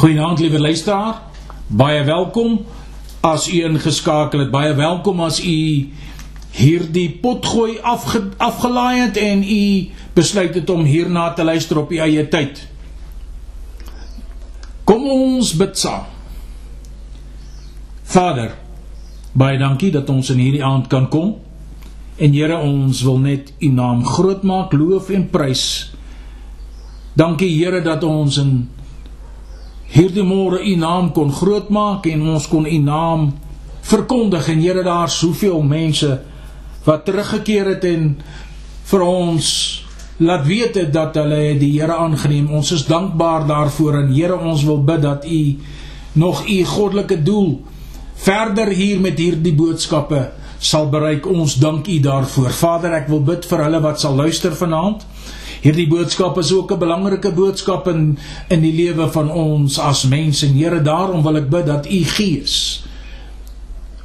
Goeienaand liewe luisteraar. Baie welkom as u ingeskakel het. Baie welkom as u hierdie potgooi afge, afgelaai het en u besluit het om hierna te luister op u eie tyd. Kom ons bid saam. Vader, baie dankie dat ons in hierdie aand kan kom. En Here, ons wil net u naam groot maak, loof en prys. Dankie Here dat ons in hierdie môre u naam kon grootmaak en ons kon u naam verkondig en Here daar soveel mense wat teruggekeer het en vir ons laat weet het dat hulle die Here aangeneem. Ons is dankbaar daarvoor en Here ons wil bid dat u nog u goddelike doel verder hier met hierdie boodskappe sal bereik. Ons dank u daarvoor. Vader, ek wil bid vir hulle wat sal luister vanaand. Hierdie boodskap is ook 'n belangrike boodskap in in die lewe van ons as mense. En Here, daarom wil ek bid dat U Gees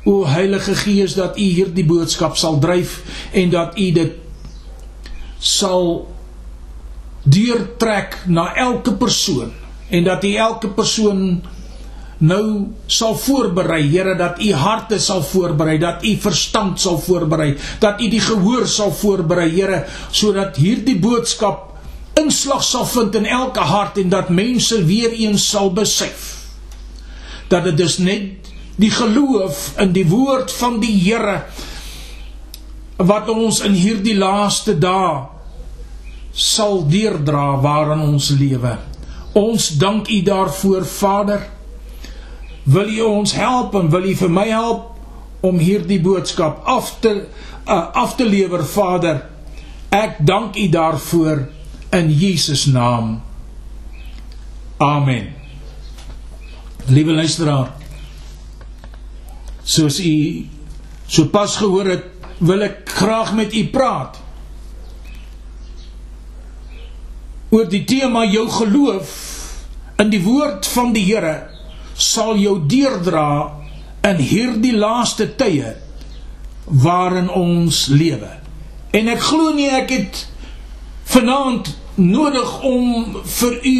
O Heilige Gees dat U hierdie boodskap sal dryf en dat U dit sal deurtrek na elke persoon en dat U elke persoon nou sal voorberei Here dat u harte sal voorberei dat u verstand sal voorberei dat u die gehoor sal voorberei Here sodat hierdie boodskap inslag sal vind in elke hart en dat mense weer eens sal besef dat dit is net die geloof in die woord van die Here wat ons in hierdie laaste dae sal deurdra waarin ons lewe. Ons dank u daarvoor Vader wil U ons help en wil U vir my help om hierdie boodskap af te uh, af te lewer Vader. Ek dank U daarvoor in Jesus naam. Amen. Liewe luisteraar, soos u sopas gehoor het, wil ek graag met u praat. Oor die tema jou geloof in die woord van die Here sal jou deurdra in hierdie laaste tye waarin ons lewe. En ek glo nie ek het vanaand nodig om vir u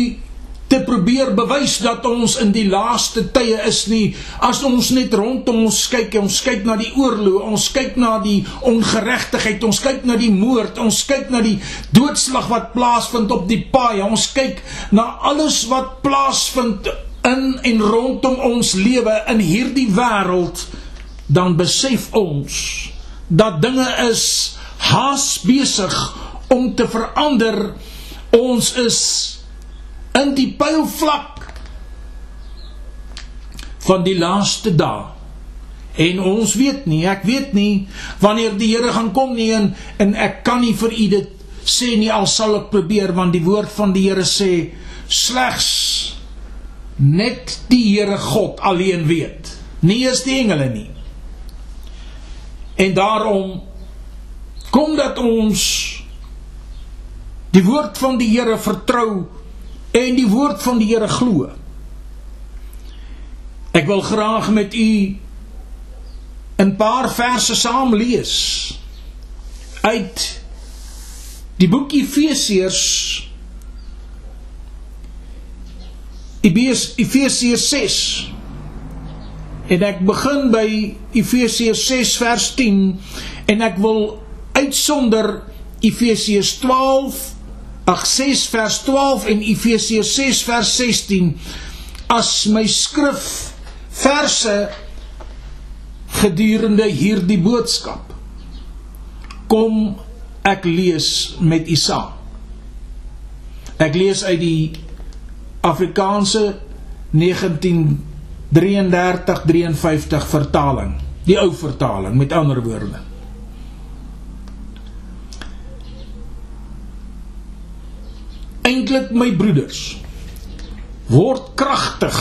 te probeer bewys dat ons in die laaste tye is nie as ons net rondom ons kyk ons kyk na die oorlog ons kyk na die ongeregtigheid ons kyk na die moord ons kyk na die doodslag wat plaasvind op die paai ons kyk na alles wat plaasvind in en rondom ons lewe in hierdie wêreld dan besef ons dat dinge is haas besig om te verander. Ons is in die pylvlak van die laaste dae. En ons weet nie ek weet nie wanneer die Here gaan kom nie en, en ek kan nie vir u dit sê nie al sal ek probeer want die woord van die Here sê slegs net die Here God alleen weet. Nie eens die engele nie. En daarom kom dat ons die woord van die Here vertrou en die woord van die Here glo. Ek wil graag met u 'n paar verse saam lees uit die boek Efesiërs Efesiërs 6 en ek begin by Efesiërs 6 vers 10 en ek wil uitsonder Efesiërs 12 ag 6 vers 12 en Efesiërs 6 vers 16 as my skrif verse gedurende hierdie boodskap. Kom ek lees met u saam. Ek lees uit die Afrikaanse 1933-53 vertaling, die ou vertaling met ander woorde. Eintlik my broeders, word kragtig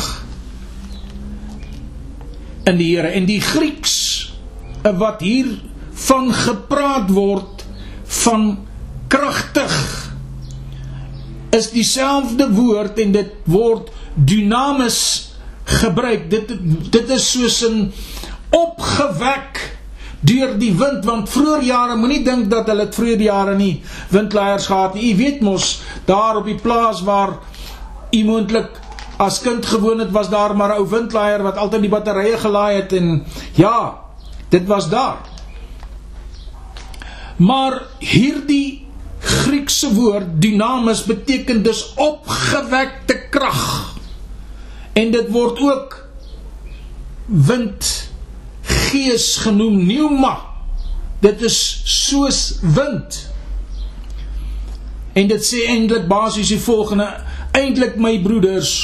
in die Here en die Grieks wat hier van gepraat word van kragtig is dieselfde woord en dit word dynamis gebruik. Dit dit is soos 'n opgewek deur die wind want vroeër jare moenie dink dat hulle het vroeër jare nie windleiers gehad nie. U weet mos daar op die plaas waar u moontlik as kind gewoon het was daar maar 'n ou windlaaier wat altyd die batterye gelaai het en ja, dit was daar. Maar hierdie Griekse woord dynamis beteken dus opgewekte krag. En dit word ook wind gees genoem pneuma. Dit is soos wind. En dit sê eintlik basies die volgende: Eintlik my broeders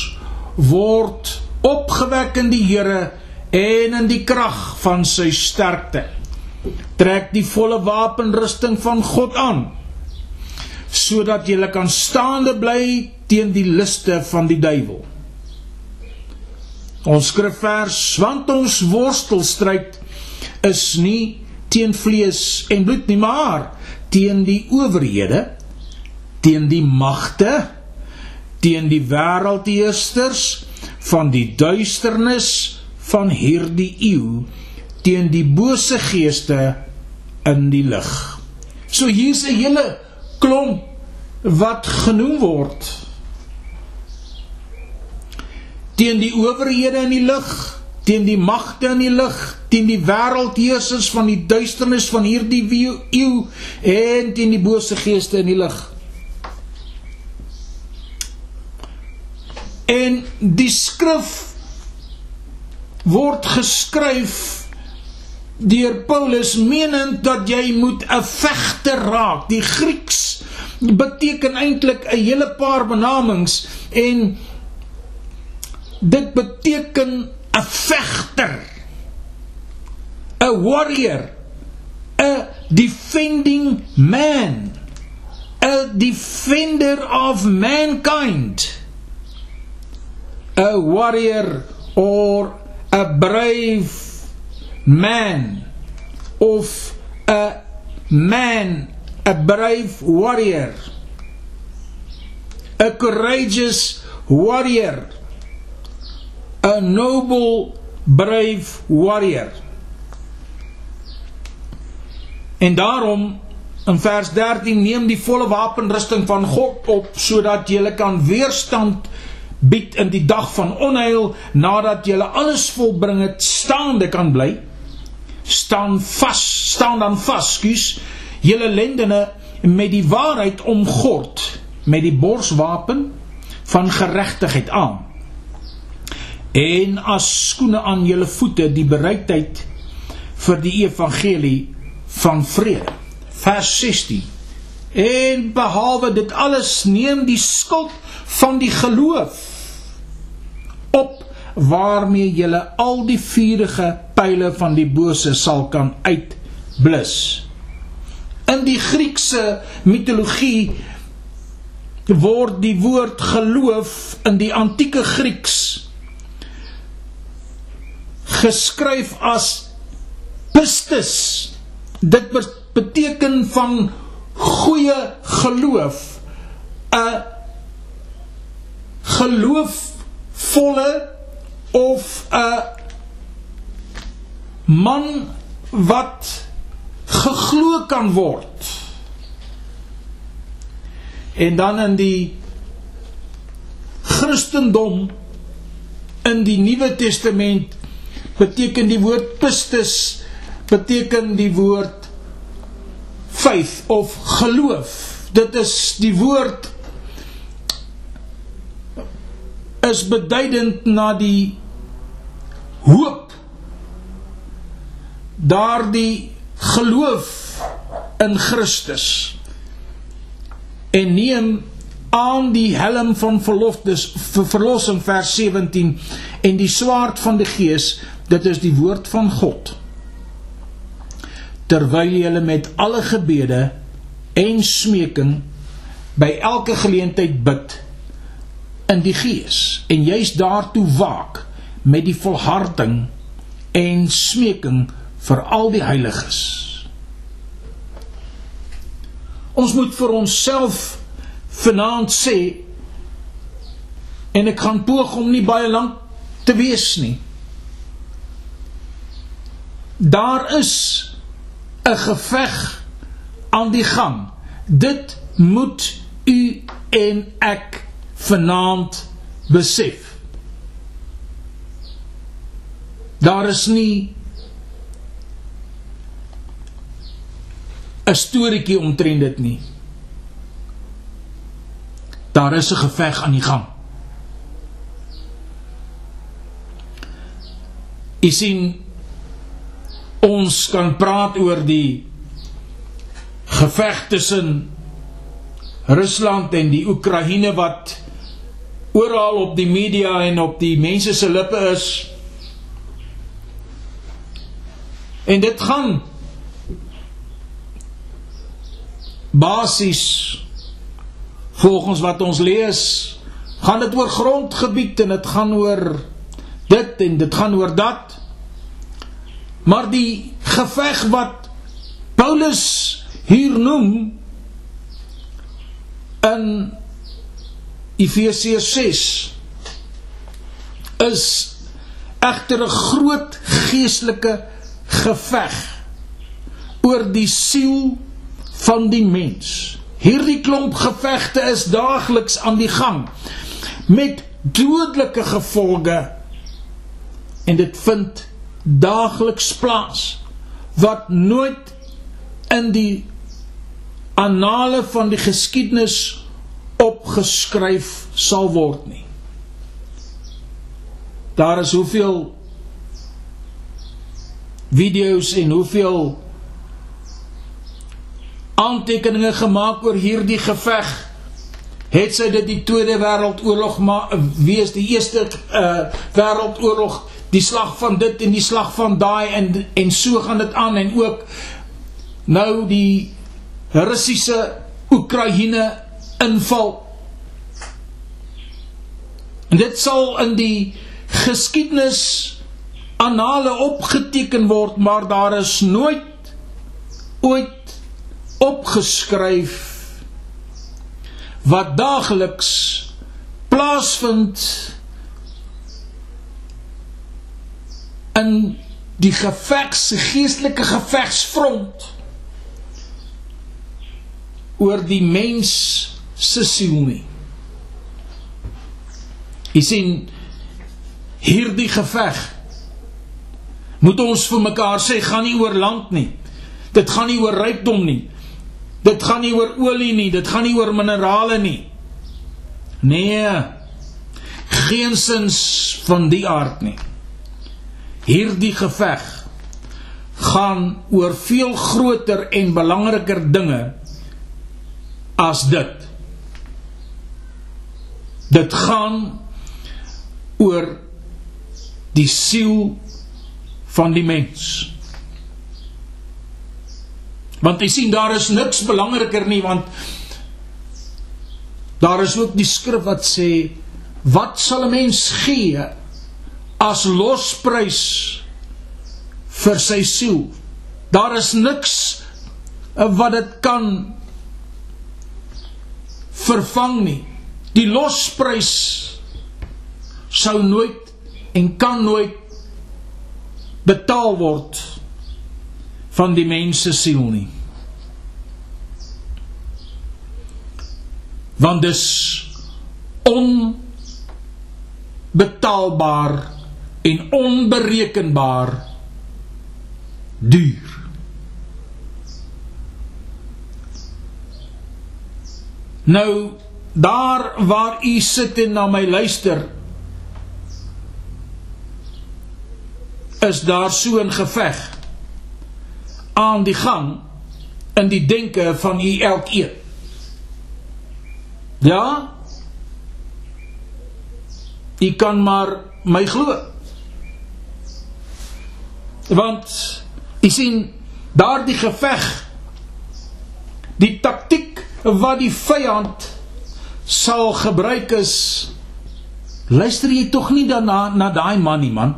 word opgewek in die Here en in die krag van sy sterkte. Trek die volle wapenrusting van God aan sodat jy kan staande bly teen die liste van die duiwel. Ons skrifvers, want ons worstelstryd is nie teen vlees en bloed nie, maar teen die owerhede, teen die magte, teen die wêreldheersters van die duisternis van hierdie eeu, teen die bose geeste in die lig. So hier's 'n hele klomp wat genoem word teen die owerhede in die lig, teen die magte in die lig, teen die wêreldheersers van die duisternis van hierdie eeu en teen die bose geeste in die lig. En die skrif word geskryf deur Paulus menend dat jy moet 'n vegter raak. Die Grieks beteken eintlik 'n hele paar benamings en dit beteken 'n vegter 'n warrior 'n defending man 'n defender of mankind a warrior or a brave man of a man a brave warrior. A courageous warrior. A noble brave warrior. En daarom in vers 13 neem die volle wapenrusting van God op sodat jy kan weerstand bied in die dag van onheil nadat jy alles volbring het staande kan bly. Staan vas staan dan vas skuis julle lendene met die waarheid omgord met die borswapen van geregtigheid aan en as skoene aan julle voete die bereidheid vir die evangelie van vrede. Vers 16. En behalwe dit alles neem die skild van die geloof op waarmee julle al die vuurige pile van die bose sal kan uitblus. In die Griekse mitologie word die woord geloof in die antieke Grieks geskryf as pistis. Dit beteken van goeie geloof. 'n geloofvolle of 'n man wat geglo kan word. En dan in die Christendom in die Nuwe Testament beteken die woord pistis beteken die woord faith of geloof dit is die woord is beduidend na die hoop daardie geloof in Christus en neem aan die helm van verloftes vir verlossing vers 17 en die swaard van die gees dit is die woord van God. Terwyl jy met alle gebede en smeking by elke geleentheid bid in die gees en jy's daartoe waak met die volharding en smeking vir al die heiliges ons moet vir onsself vanaand sê en ek gaan poog om nie baie lank te wees nie Daar is 'n geveg aan die gang. Dit moet u en ek vanaand besef. Daar is nie 'n storieetjie omtrent dit nie. Daar is 'n geveg aan die gang. Jy sien ons kan praat oor die geveg tussen Rusland en die Oekraïne wat oral op die media en op die mense se lippe is. En dit gaan basies volgens wat ons lees, gaan dit oor grondgebied en dit gaan oor dit en dit gaan oor dat. Maar die geveg wat Paulus hier noem in Efesiërs 6 is egter 'n groot geestelike geveg oor die siel van die mens. Hierdie klomp gevegte is daagliks aan die gang met dodelike gevolge en dit vind daagliks plaas wat nooit in die annale van die geskiedenis opgeskryf sal word nie. Daar is hoeveel video's en hoeveel aantekeninge gemaak oor hierdie geveg. Het sy dit die Tweede Wêreldoorlog maar wees die Eerste uh Wêreldoorlog, die slag van dit en die slag van daai en en so gaan dit aan en ook nou die Russiese Oekraïne inval. En dit sal in die geskiedenis annale opgeteken word, maar daar is nooit ooit opgeskryf wat daagliks plaasvind in die gevegs geestelike gevegsfront oor die mens se siel nie. Jy sien hierdie geveg moet ons vir mekaar sê gaan nie oor land nie. Dit gaan nie oor rykdom nie. Dit gaan nie oor olie nie, dit gaan nie oor minerale nie. Nee. Geensins van die aard nie. Hierdie geveg gaan oor veel groter en belangriker dinge as dit. Dit gaan oor die siel van die mens. Want jy sien daar is niks belangriker nie want daar is ook die skrif wat sê wat sal 'n mens gee as losprys vir sy siel? Daar is niks wat dit kan vervang nie. Die losprys sou nooit en kan nooit betaal word van die mens se siel nie. Want dis onbetaalbaar en onberekenbaar duur. Nou daar waar u sit en na my luister is daar so 'n geveg aan die gang in die denke van u elkeen. Ja? U kan maar my glo. Want u sien daardie geveg die taktik wat die vyand sal gebruik is luister jy tog nie daarna na daai man nie man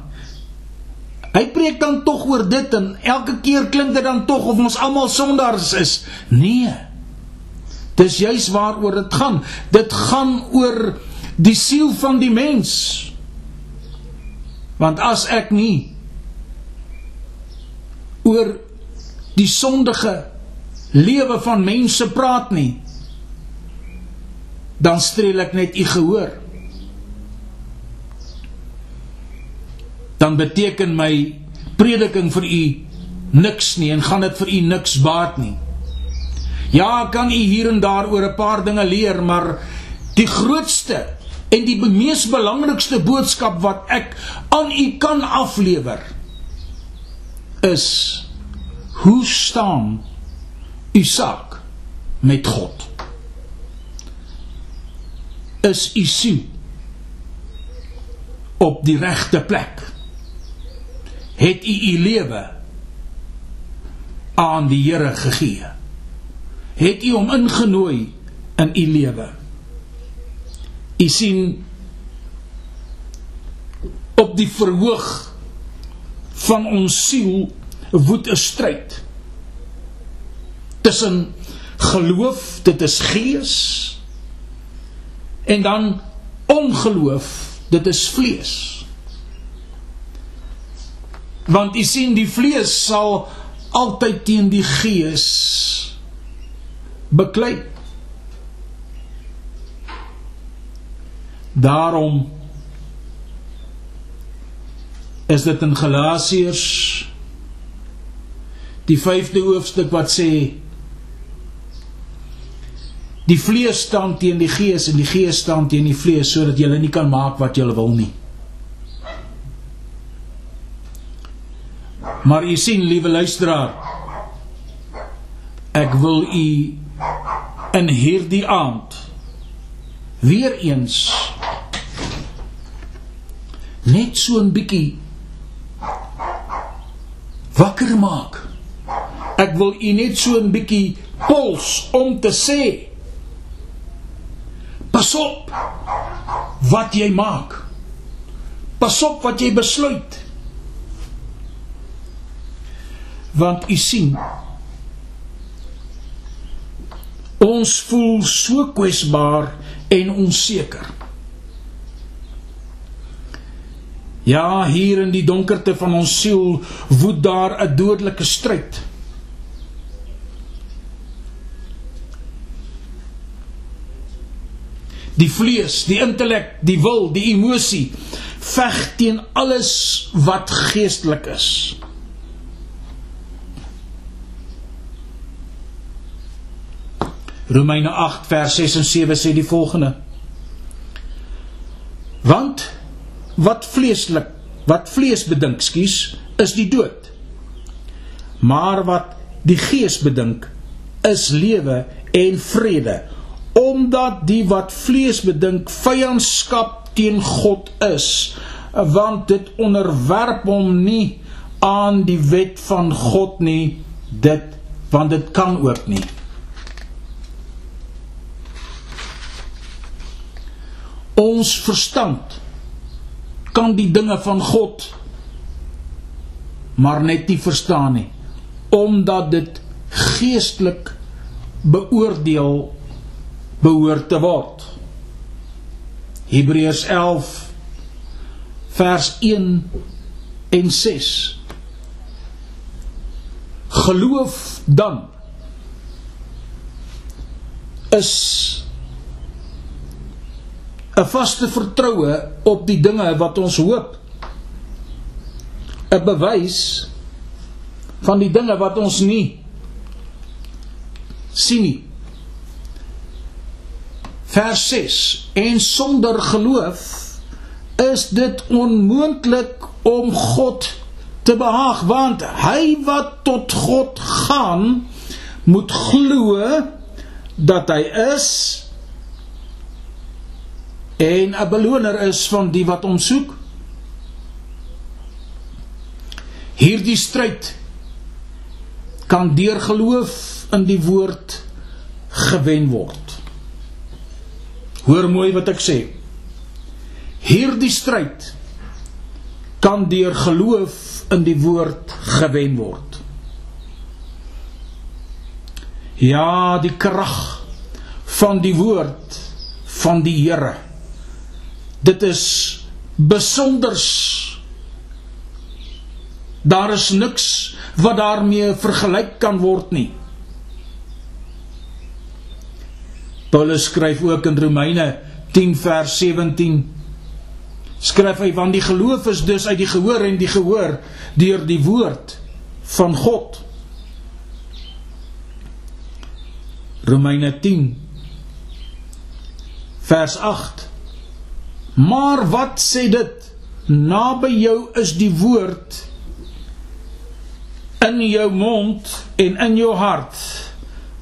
Hy preek dan tog oor dit en elke keer klink dit dan tog of ons almal sondaars is. Nee. Dis juis waaroor dit gaan. Dit gaan oor die siel van die mens. Want as ek nie oor die sondige lewe van mense praat nie, dan streel ek net u gehoor. Dan beteken my prediking vir u niks nie en gaan dit vir u niks baat nie. Ja, kan u hier en daar oor 'n paar dinge leer, maar die grootste en die mees belangrikste boodskap wat ek aan u kan aflewer is hoe staan u saak met God? Is u siel op die regte plek? Het u u lewe aan die Here gegee? Het u hom ingenooi in u lewe? U sien op die verhoog van ons siel woed 'n stryd tussen geloof, dit is gees en dan ongeloof, dit is vlees. Want u sien die vlees sal altyd teen die gees beklei. Daarom is dit in Galasiërs die 5de hoofstuk wat sê die vlees staan teen die gees en die gees staan teen die vlees sodat jy nie kan maak wat jy wil nie. Maar u sien liewe luisteraar ek wil u in hierdie aand weer eens net so 'n bietjie wakker maak. Ek wil u net so 'n bietjie pols om te sê Pas op wat jy maak. Pas op wat jy besluit. Want u sien ons voel so kwesbaar en onseker. Ja, hier in die donkerte van ons siel woed daar 'n dodelike stryd. Die vlees, die intellek, die wil, die emosie veg teen alles wat geestelik is. Romeine 8 vers 6 en 7 sê die volgende: Want wat vleeslik wat vlees bedink skuis is die dood. Maar wat die gees bedink is lewe en vrede. Omdat die wat vlees bedink vyandskap teen God is want dit onderwerp hom nie aan die wet van God nie dit want dit kan ook nie ons verstand kan die dinge van God maar net nie verstaan nie omdat dit geestelik beoordeel behoort te word. Hebreërs 11 vers 1 en 6 Geloof dan is 'n vaste vertroue op die dinge wat ons hoop. 'n bewys van die dinge wat ons nie sien nie. Vers 6: En sonder geloof is dit onmoontlik om God te behaag, want hy wat tot God gaan, moet glo dat hy is en 'n beloner is van die wat hom soek. Hierdie stryd kan deur geloof in die woord gewen word. Hoor mooi wat ek sê. Hierdie stryd kan deur geloof in die woord gewen word. Ja, die krag van die woord van die Here dit is besonders. Daar is niks wat daarmee vergelyk kan word nie. Paulus skryf ook in Romeine 10 vers 17 skryf hy want die geloof is dus uit die gehoor en die gehoor deur die woord van God. Romeine 10 vers 8 Maar wat sê dit? Naby jou is die woord in jou mond en in jou hart.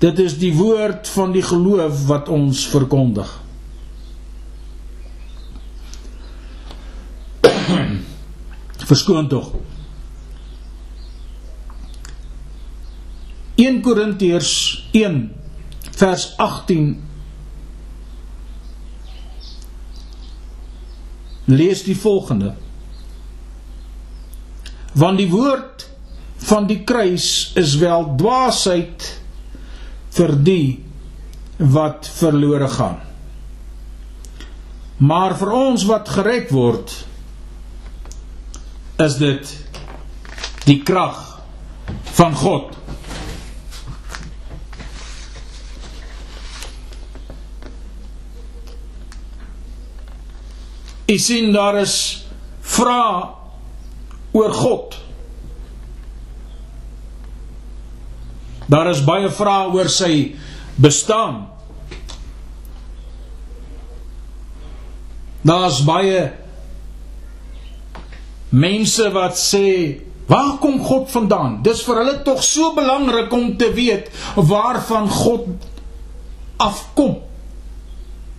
Dit is die woord van die geloof wat ons verkondig. Verskoon tog. 1 Korintiërs 1 vers 18 lees die volgende. Want die woord van die kruis is wel dwaasheid vir die wat verlore gaan. Maar vir ons wat gered word is dit die krag van God U sien daar is vra oor God. Daar is baie vrae oor sy bestaan. Daar's baie mense wat sê, "Waar kom God vandaan?" Dis vir hulle tog so belangrik om te weet waarvan God afkom.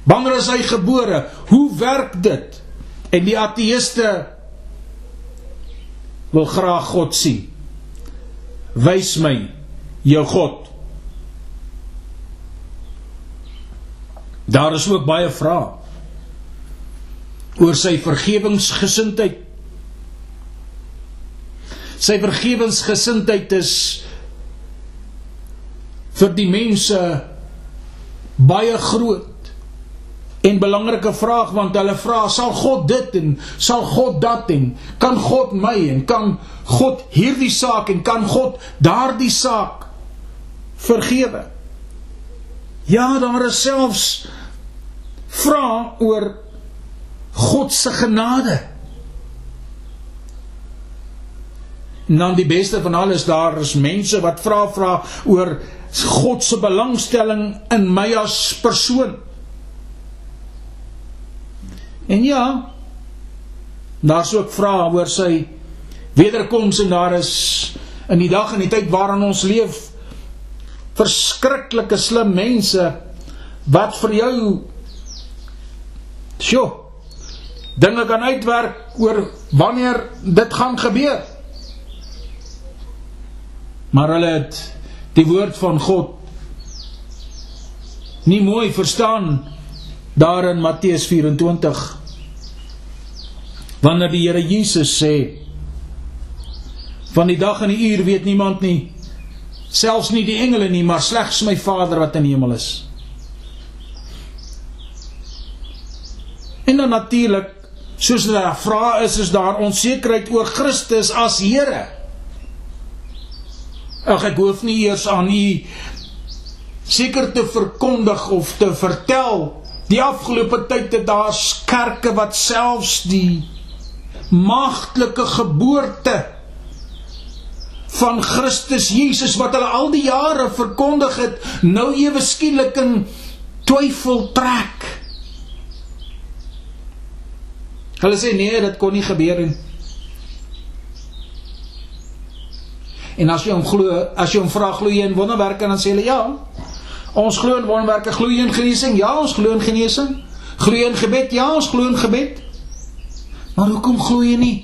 Wanneer is hy gebore? Hoe werk dit? En die ateëste wil graag God sien. Wys my jou God. Daar is ook baie vrae oor sy vergewensgesindheid. Sy vergewensgesindheid is vir die mense baie groot en belangrike vraag want hulle vra sal God dit en sal God dat en kan God my en kan God hierdie saak en kan God daardie saak vergewe? Ja daar is selfs vra oor God se genade. Dan die beste van alles daar is mense wat vra vra oor God se belangstelling in my as persoon En ja, daar's ook vrae oor sy wederkoms en daar is in die dag en die tyd waarin ons leef verskriklike slim mense wat vir jou sjo dinge kan uitwerk oor wanneer dit gaan gebeur. Maar hulle het die woord van God nie mooi verstaan daar in Matteus 24 wanneer die Here Jesus sê van die dag en die uur weet niemand nie selfs nie die engele nie maar slegs my Vader wat in die hemel is. En dan natuurlik soos daar vra is is daar onsekerheid oor Christus as Here ag ek hoef nie eers aan u seker te verkondig of te vertel die afgelope tyd het daar kerke wat selfs die maagtelike geboorte van Christus Jesus wat hulle al die jare verkondig het, nou ewe skielik in twyfel trek. Hulle sê nee, dit kon nie gebeur nie. En as jy hom glo, as jy hom vra glo jy in wonderwerke dan sê hulle ja. Ons glo in wonderwerke, glo in genesing? Ja, ons glo in genesing. Glo in gebed? Ja, ons glo in gebed. Maar hoekom glo jy nie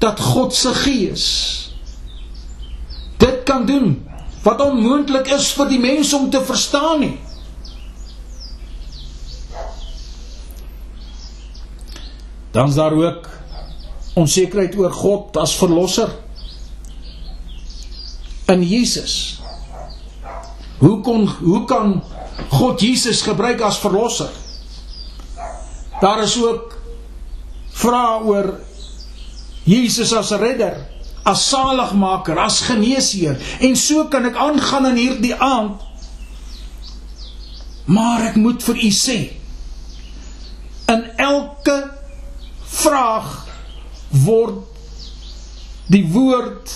dat God se gees dit kan doen wat onmoontlik is vir die mens om te verstaan nie? Dan's daar ook onsekerheid oor God as verlosser in Jesus. Hoe kon hoe kan God Jesus gebruik as verlosser? Daar is ook vra oor Jesus as redder, as saligmaker, as geneesheer en so kan ek aangaan in hierdie aand. Maar ek moet vir u sê in elke vraag word die woord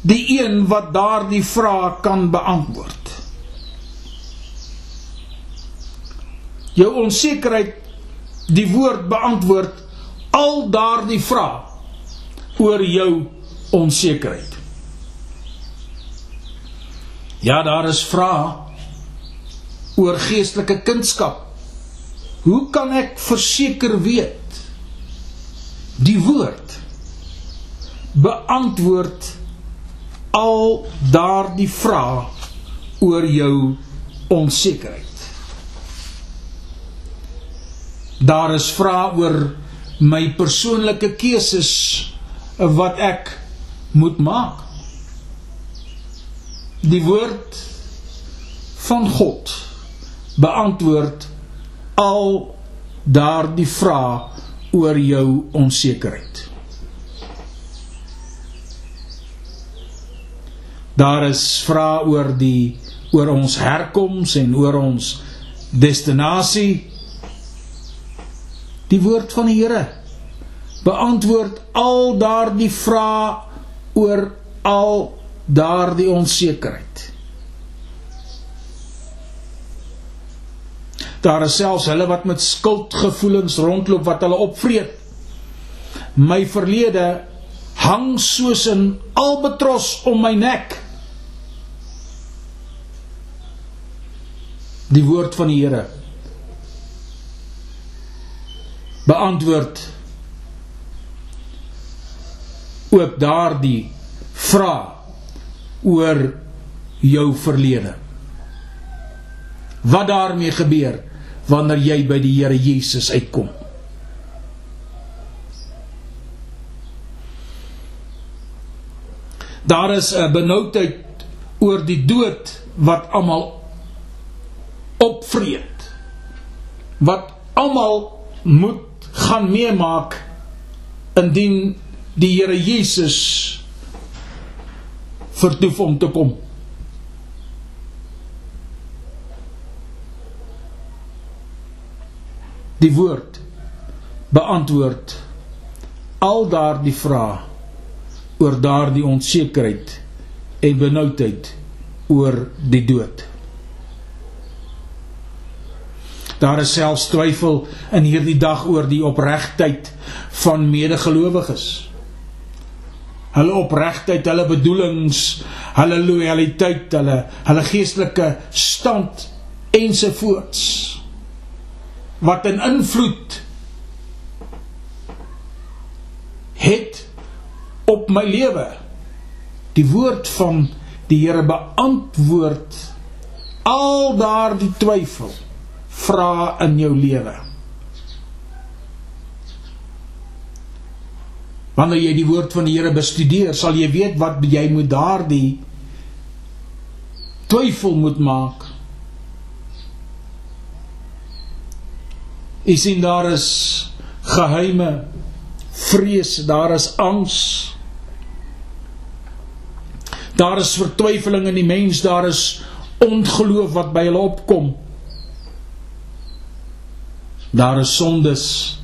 die een wat daardie vraag kan beantwoord. Jou onsekerheid die woord beantwoord al daardie vrae oor jou onsekerheid. Ja, daar is vrae oor geestelike kunskap. Hoe kan ek verseker weet die woord beantwoord al daardie vrae oor jou onsekerheid? Daar is vrae oor my persoonlike keuses wat ek moet maak. Die woord van God beantwoord al daardie vrae oor jou onsekerheid. Daar is vrae oor die oor ons herkoms en oor ons destinasie. Die woord van die Here beantwoord al daardie vrae oor al daardie onsekerheid. Daar is selfs hulle wat met skuldgevoelens rondloop wat hulle opvreet. My verlede hang soos 'n albatros om my nek. Die woord van die Here beantwoord ook daardie vraag oor jou verlede. Wat daarmee gebeur wanneer jy by die Here Jesus uitkom? Daar is 'n benoudheid oor die dood wat almal opvreet. Wat almal moet gaan meemaak indien die Here Jesus vertoef om te kom. Die woord beantwoord al daardie vrae oor daardie onsekerheid en benoudheid oor die dood. Daar is selfs twyfel in hierdie dag oor die opregtheid van medegelowiges hulle opregtheid, hulle bedoelings, hulle lojaliteit, hulle hulle geestelike stand ensovoorts wat 'n in invloed het op my lewe. Die woord van die Here beantwoord al daardie twyfel vra in jou lewe. Wanneer jy die woord van die Here bestudeer, sal jy weet wat jy moet daardie twyfel moet maak. Is in daar is geheime vrees, daar is angs. Daar is vertwyfeling in die mens, daar is ongeloof wat by hulle opkom. Daar is sondes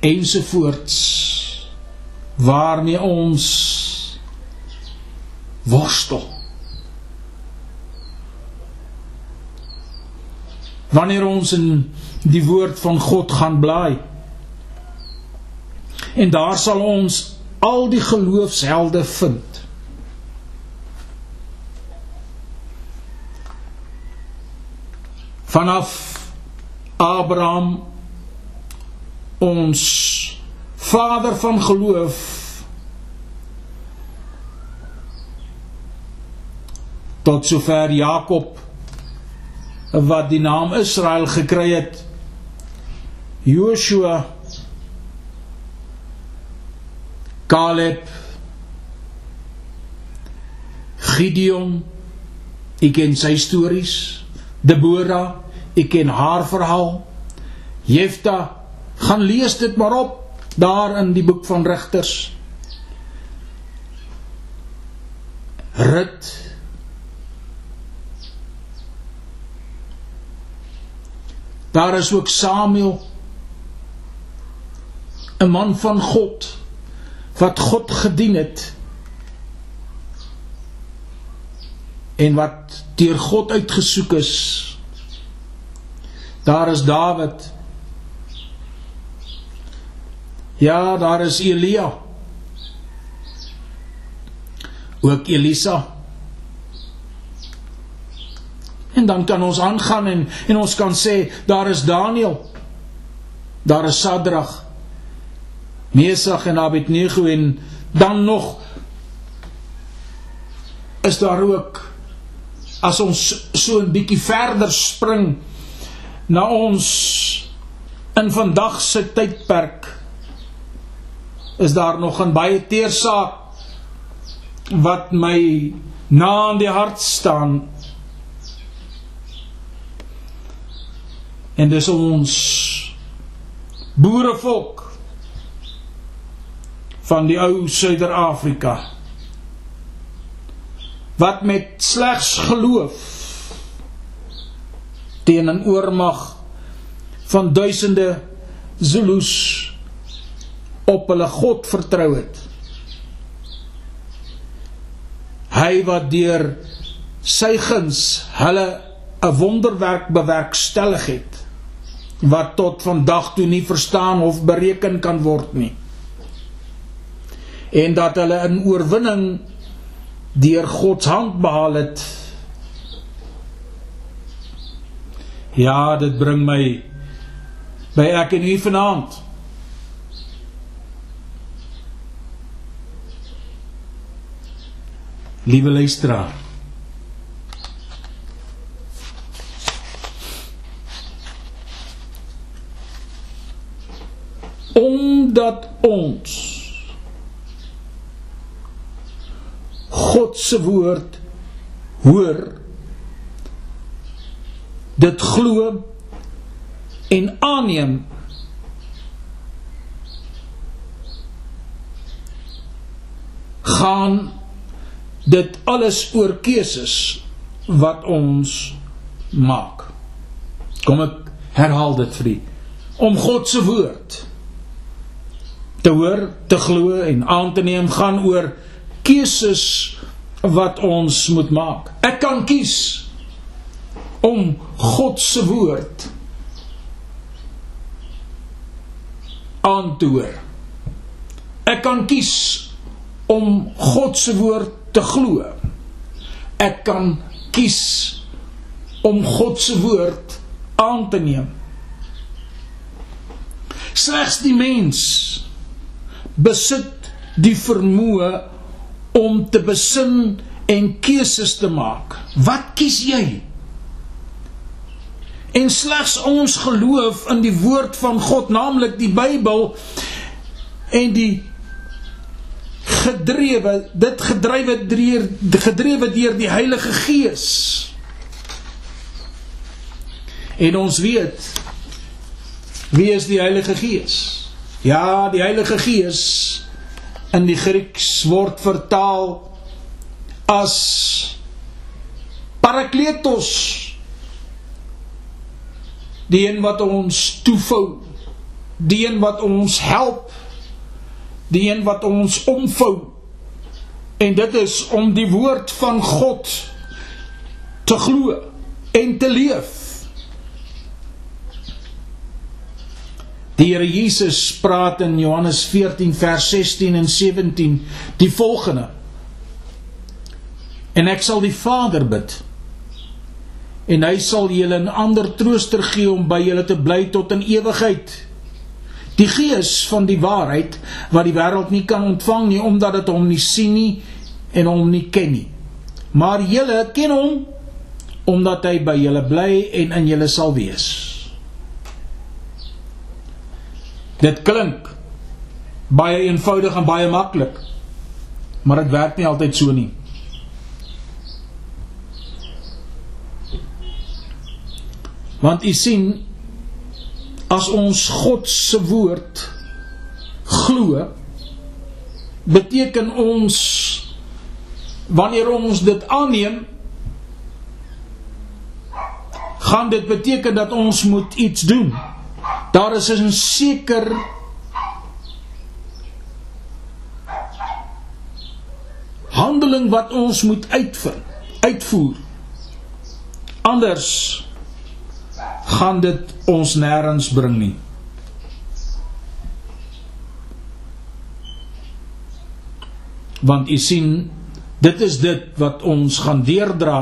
ensovoorts waarmee ons worstel. Wanneer ons in die woord van God gaan blaai en daar sal ons al die geloofshelde vind. Vanaf Abraham ons vader van geloof tot sover Jakob wat die naam Israel gekry het Joshua Caleb Gideon ek ken sy stories Deborah ek ken haar verhaal Jefta gaan lees dit maar op daar in die boek van Rigters. Rut Daar is ook Samuel 'n man van God wat God gedien het en wat deur God uitgesoek is. Daar is Dawid. Ja, daar is Elia. Ook Elisa. En dan kan ons aangaan en en ons kan sê daar is Daniël. Daar is Sadrag. Mesach en Abednego en dan nog is daar ook as ons so 'n bietjie verder spring na ons in vandag se tydperk is daar nog 'n baie teersaak wat my na in die hart staan. En dis ons boerevolk van die ou Suider-Afrika wat met slegs geloof teen 'n oormag van duisende Zulus op hulle God vertrou het. Hy wat deur sy guns hulle 'n wonderwerk bewerkstellig het wat tot vandag toe nie verstaan of bereken kan word nie. En dat hulle 'n oorwinning deur God se hand behaal het. Ja, dit bring my by ek en u vanaand. Liewe luisteraar. Omdat ons God se woord hoor dit glo en aanneem. Gaan dit alles oor keuses wat ons maak. Kom ek herhaal dit vir u. Om God se woord te hoor te glo en aan te neem gaan oor keuses wat ons moet maak. Ek kan kies om God se woord aan te hoor. Ek kan kies om God se woord te glo. Ek kan kies om God se woord aan te neem. Slegs die mens besit die vermoë om te besin en keuses te maak. Wat kies jy? En slegs ons geloof in die woord van God, naamlik die Bybel en die gedrewe, dit gedrywe deur gedrewe deur die Heilige Gees. En ons weet wie is die Heilige Gees? Ja, die Heilige Gees in die Grieks word vertaal as Parakletos die een wat ons toefou die een wat ons help. Die een wat ons omvou. En dit is om die woord van God te glo en te leef. Die Here Jesus praat in Johannes 14 vers 16 en 17 die volgende. En ek sal die Vader bid en hy sal julle 'n ander trooster gee om by julle te bly tot in ewigheid. Die Gees van die waarheid wat die wêreld nie kan ontvang nie omdat dit hom nie sien nie en hom nie ken nie. Maar julle ken hom omdat hy by julle bly en in julle sal wees. Dit klink baie eenvoudig en baie maklik. Maar dit werk nie altyd so nie. Want u sien as ons God se woord glo beteken ons wanneer ons dit aanneem gaan dit beteken dat ons moet iets doen. Daar is 'n seker handeling wat ons moet uitvoer. Uitvoer. Anders gaan dit ons nêrens bring nie. Want u sien, dit is dit wat ons gaan deurdra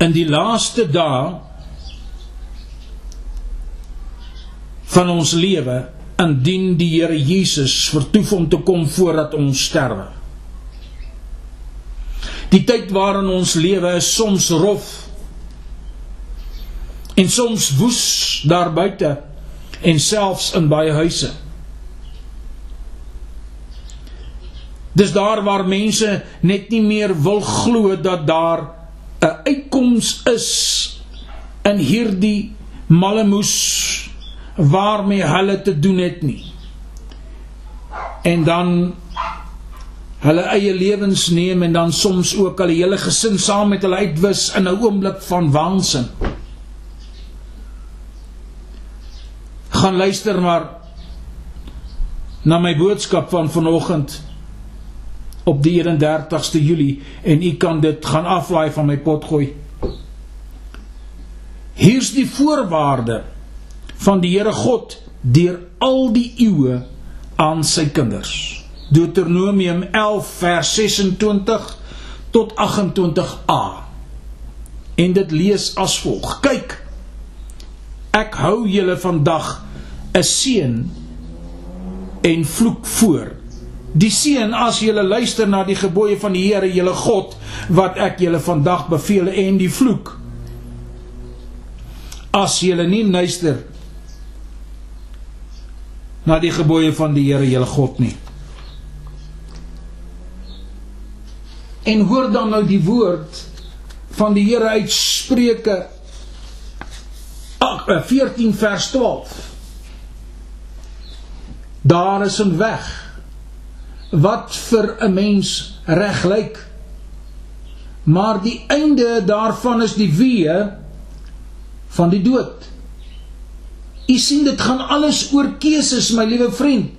in die laaste dae van ons lewe indien die Here Jesus vertoef om te kom voordat ons sterwe. Die tyd waarin ons lewe is soms rof en soms woes daar buite en selfs in baie huise. Dis daar waar mense net nie meer wil glo dat daar 'n uitkoms is in hierdie mallemoes waarmee hulle te doen het nie. En dan hulle eie lewens neem en dan soms ook al die hele gesin saam met hulle uitwis in 'n oomblik van waansin. Gaan luister maar na my boodskap van vanoggend op die 31ste Julie en u kan dit gaan aflaai van my pot gooi. Hier's die voorwaarde van die Here God deur al die eeue aan sy kinders. Deuteronomium 11 vers 26 tot 28a. En dit lees as volg: Kyk, ek hou julle vandag 'n seën en vloek voor Die seën as jy luister na die gebooie van die Here, julle God, wat ek julle vandag beveel en die vloek. As jy nie luister na die gebooie van die Here, julle God nie. En hoor dan nou die woord van die Here uit Spreuke 14 vers 12. Daar is 'n weg wat vir 'n mens reg lyk. Maar die einde daarvan is die weë van die dood. U sien dit gaan alles oor keuses, my liewe vriend,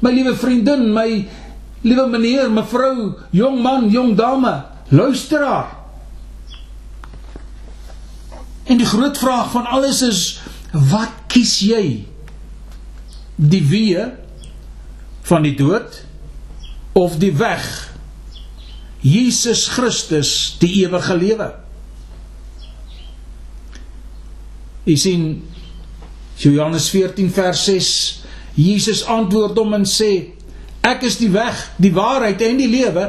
my liewe vriendin, my liewe meneer, mevrou, jong man, jong dame, luisteraar. En die groot vraag van alles is wat kies jy? Die weë van die dood? of die weg Jesus Christus die ewige lewe. Jy sien Johannes 14 vers 6 Jesus antwoord hom en sê ek is die weg, die waarheid en die lewe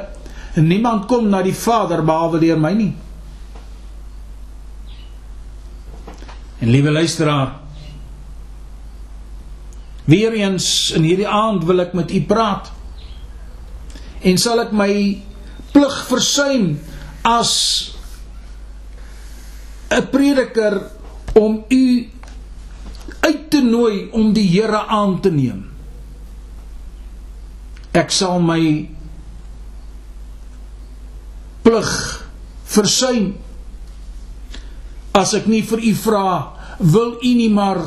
en niemand kom na die Vader behalwe deur my nie. En liewe luisteraar Weer eens in hierdie aand wil ek met u praat en sal ek my plig versuim as 'n prediker om u uit te nooi om die Here aan te neem. Ek sal my plig versuim as ek nie vir u vra wil u nie maar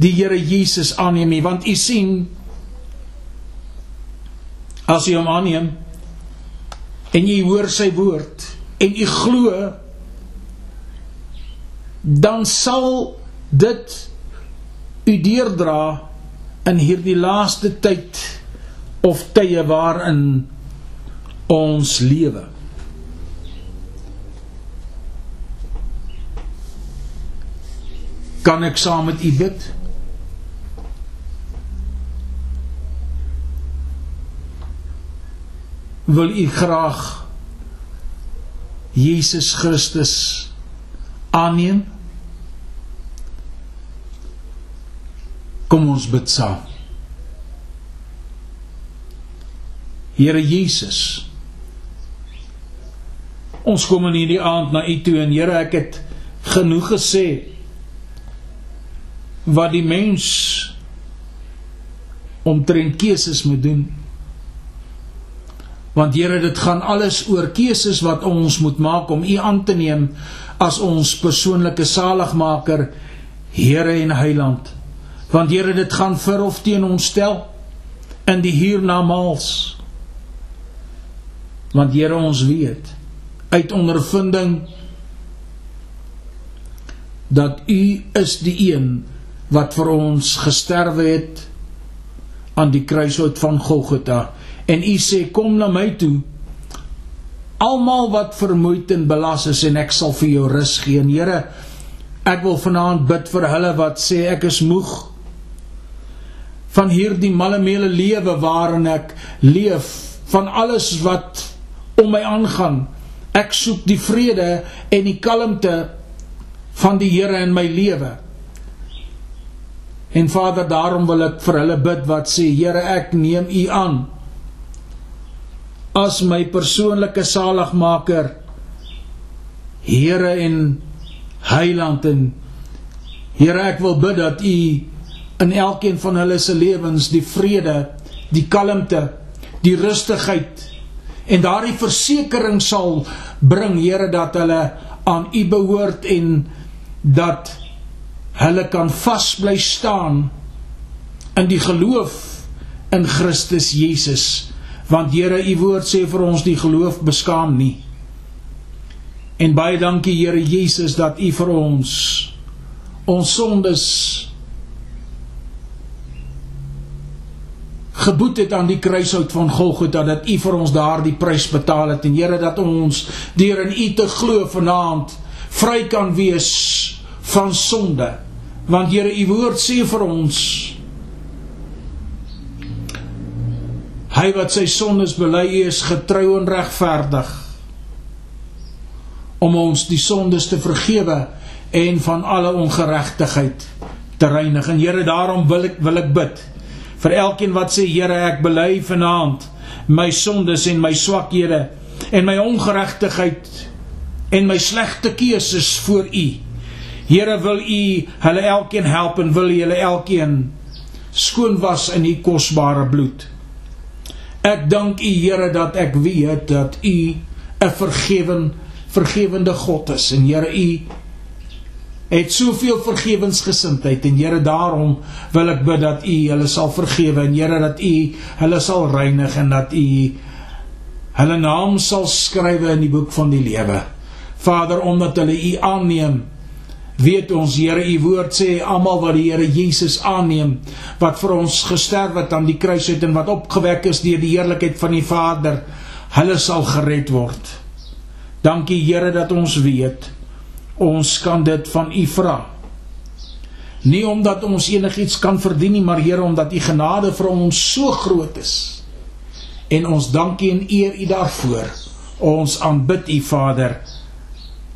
die Here Jesus aanneem nie want u sien as jy hom aanneem en jy hoor sy woord en jy glo dan sal dit u deurdra in hierdie laaste tyd of tye waarin ons lewe. Kan ek saam met u bid wil u graag Jesus Christus aanneem? Kom ons bid saam. Here Jesus. Ons kom in hierdie aand na U toe en Here, ek het genoeg gesê wat die mens omtrent keuses moet doen. Want Here, dit gaan alles oor keuses wat ons moet maak om U aan te neem as ons persoonlike saligmaker, Here en Heiland. Want Here, dit gaan vir of teen ons stel in die hiernamaals. Want Here ons weet uit ondervinding dat U is die een wat vir ons gesterwe het aan die kruishout van Golgotha en U sê kom na my toe almal wat vermoeid en belas is en ek sal vir jou rus gee. En Here, ek wil vanaand bid vir hulle wat sê ek is moeg van hierdie mallemele lewe waarin ek leef, van alles wat om my aangaan. Ek soek die vrede en die kalmte van die Here in my lewe. En Vader, daarom wil ek vir hulle bid wat sê, Here, ek neem U aan as my persoonlike saligmaker Here en Heiland en Here ek wil bid dat U in elkeen van hulle se lewens die vrede, die kalmte, die rustigheid en daardie versekering sal bring Here dat hulle aan U behoort en dat hulle kan vas bly staan in die geloof in Christus Jesus want Here u woord sê vir ons die geloof beskaam nie. En baie dankie Here Jesus dat u vir ons ons sondes geboet het aan die kruishout van Golgotha dat u vir ons daardie prys betaal het en Here dat ons deur in u te glo vanaand vry kan wees van sonde. Want Here u woord sê vir ons Hy wat sy sondes bely is getrou en regverdig om ons die sondes te vergewe en van alle ongeregtigheid te reinig. En Here, daarom wil ek wil ek bid vir elkeen wat sê Here, ek bely vanaand my sondes en my swakhede en my ongeregtigheid en my slegte keuses voor U. Here, wil U hulle elkeen help en wil U hulle elkeen skoon was in U kosbare bloed. Ek dank U Here dat ek weet dat U 'n vergewen vergewende God is. En Here U het soveel vergewensgesindheid en Here daarom wil ek bid dat U hulle sal vergewe. En Here dat U hulle sal reinig en dat U hulle naam sal skrywe in die boek van die lewe. Vader, omdat hulle U aanneem weet ons Here u woord sê almal wat die Here Jesus aanneem wat vir ons gesterf het aan die kruis het en wat opgewek is deur die heerlikheid van die Vader hulle sal gered word. Dankie Here dat ons weet ons kan dit van u vra. Nie omdat ons enigiets kan verdien nie maar Here omdat u genade vir ons so groot is. En ons dankie en eer u daarvoor. Ons aanbid u Vader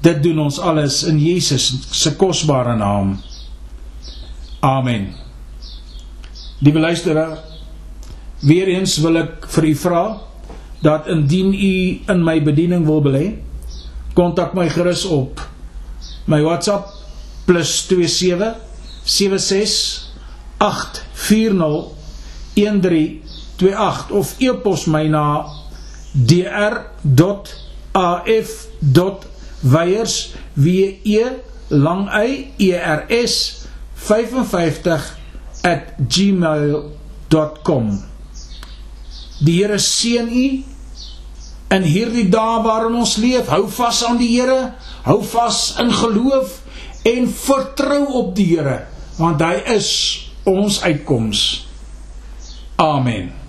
Dit doen ons alles in Jesus se kosbare naam. Amen. Liewe luisteraar, weer eens wil ek vir u vra dat indien u in my bediening wil belê, kontak my gerus op my WhatsApp +27 76 8401328 of e-pos my na dr.af.com weiers w e lang y e r s 55@gmail.com Die Here seën u in hierdie dae waarin ons leef. Hou vas aan die Here, hou vas in geloof en vertrou op die Here, want hy is ons uitkoms. Amen.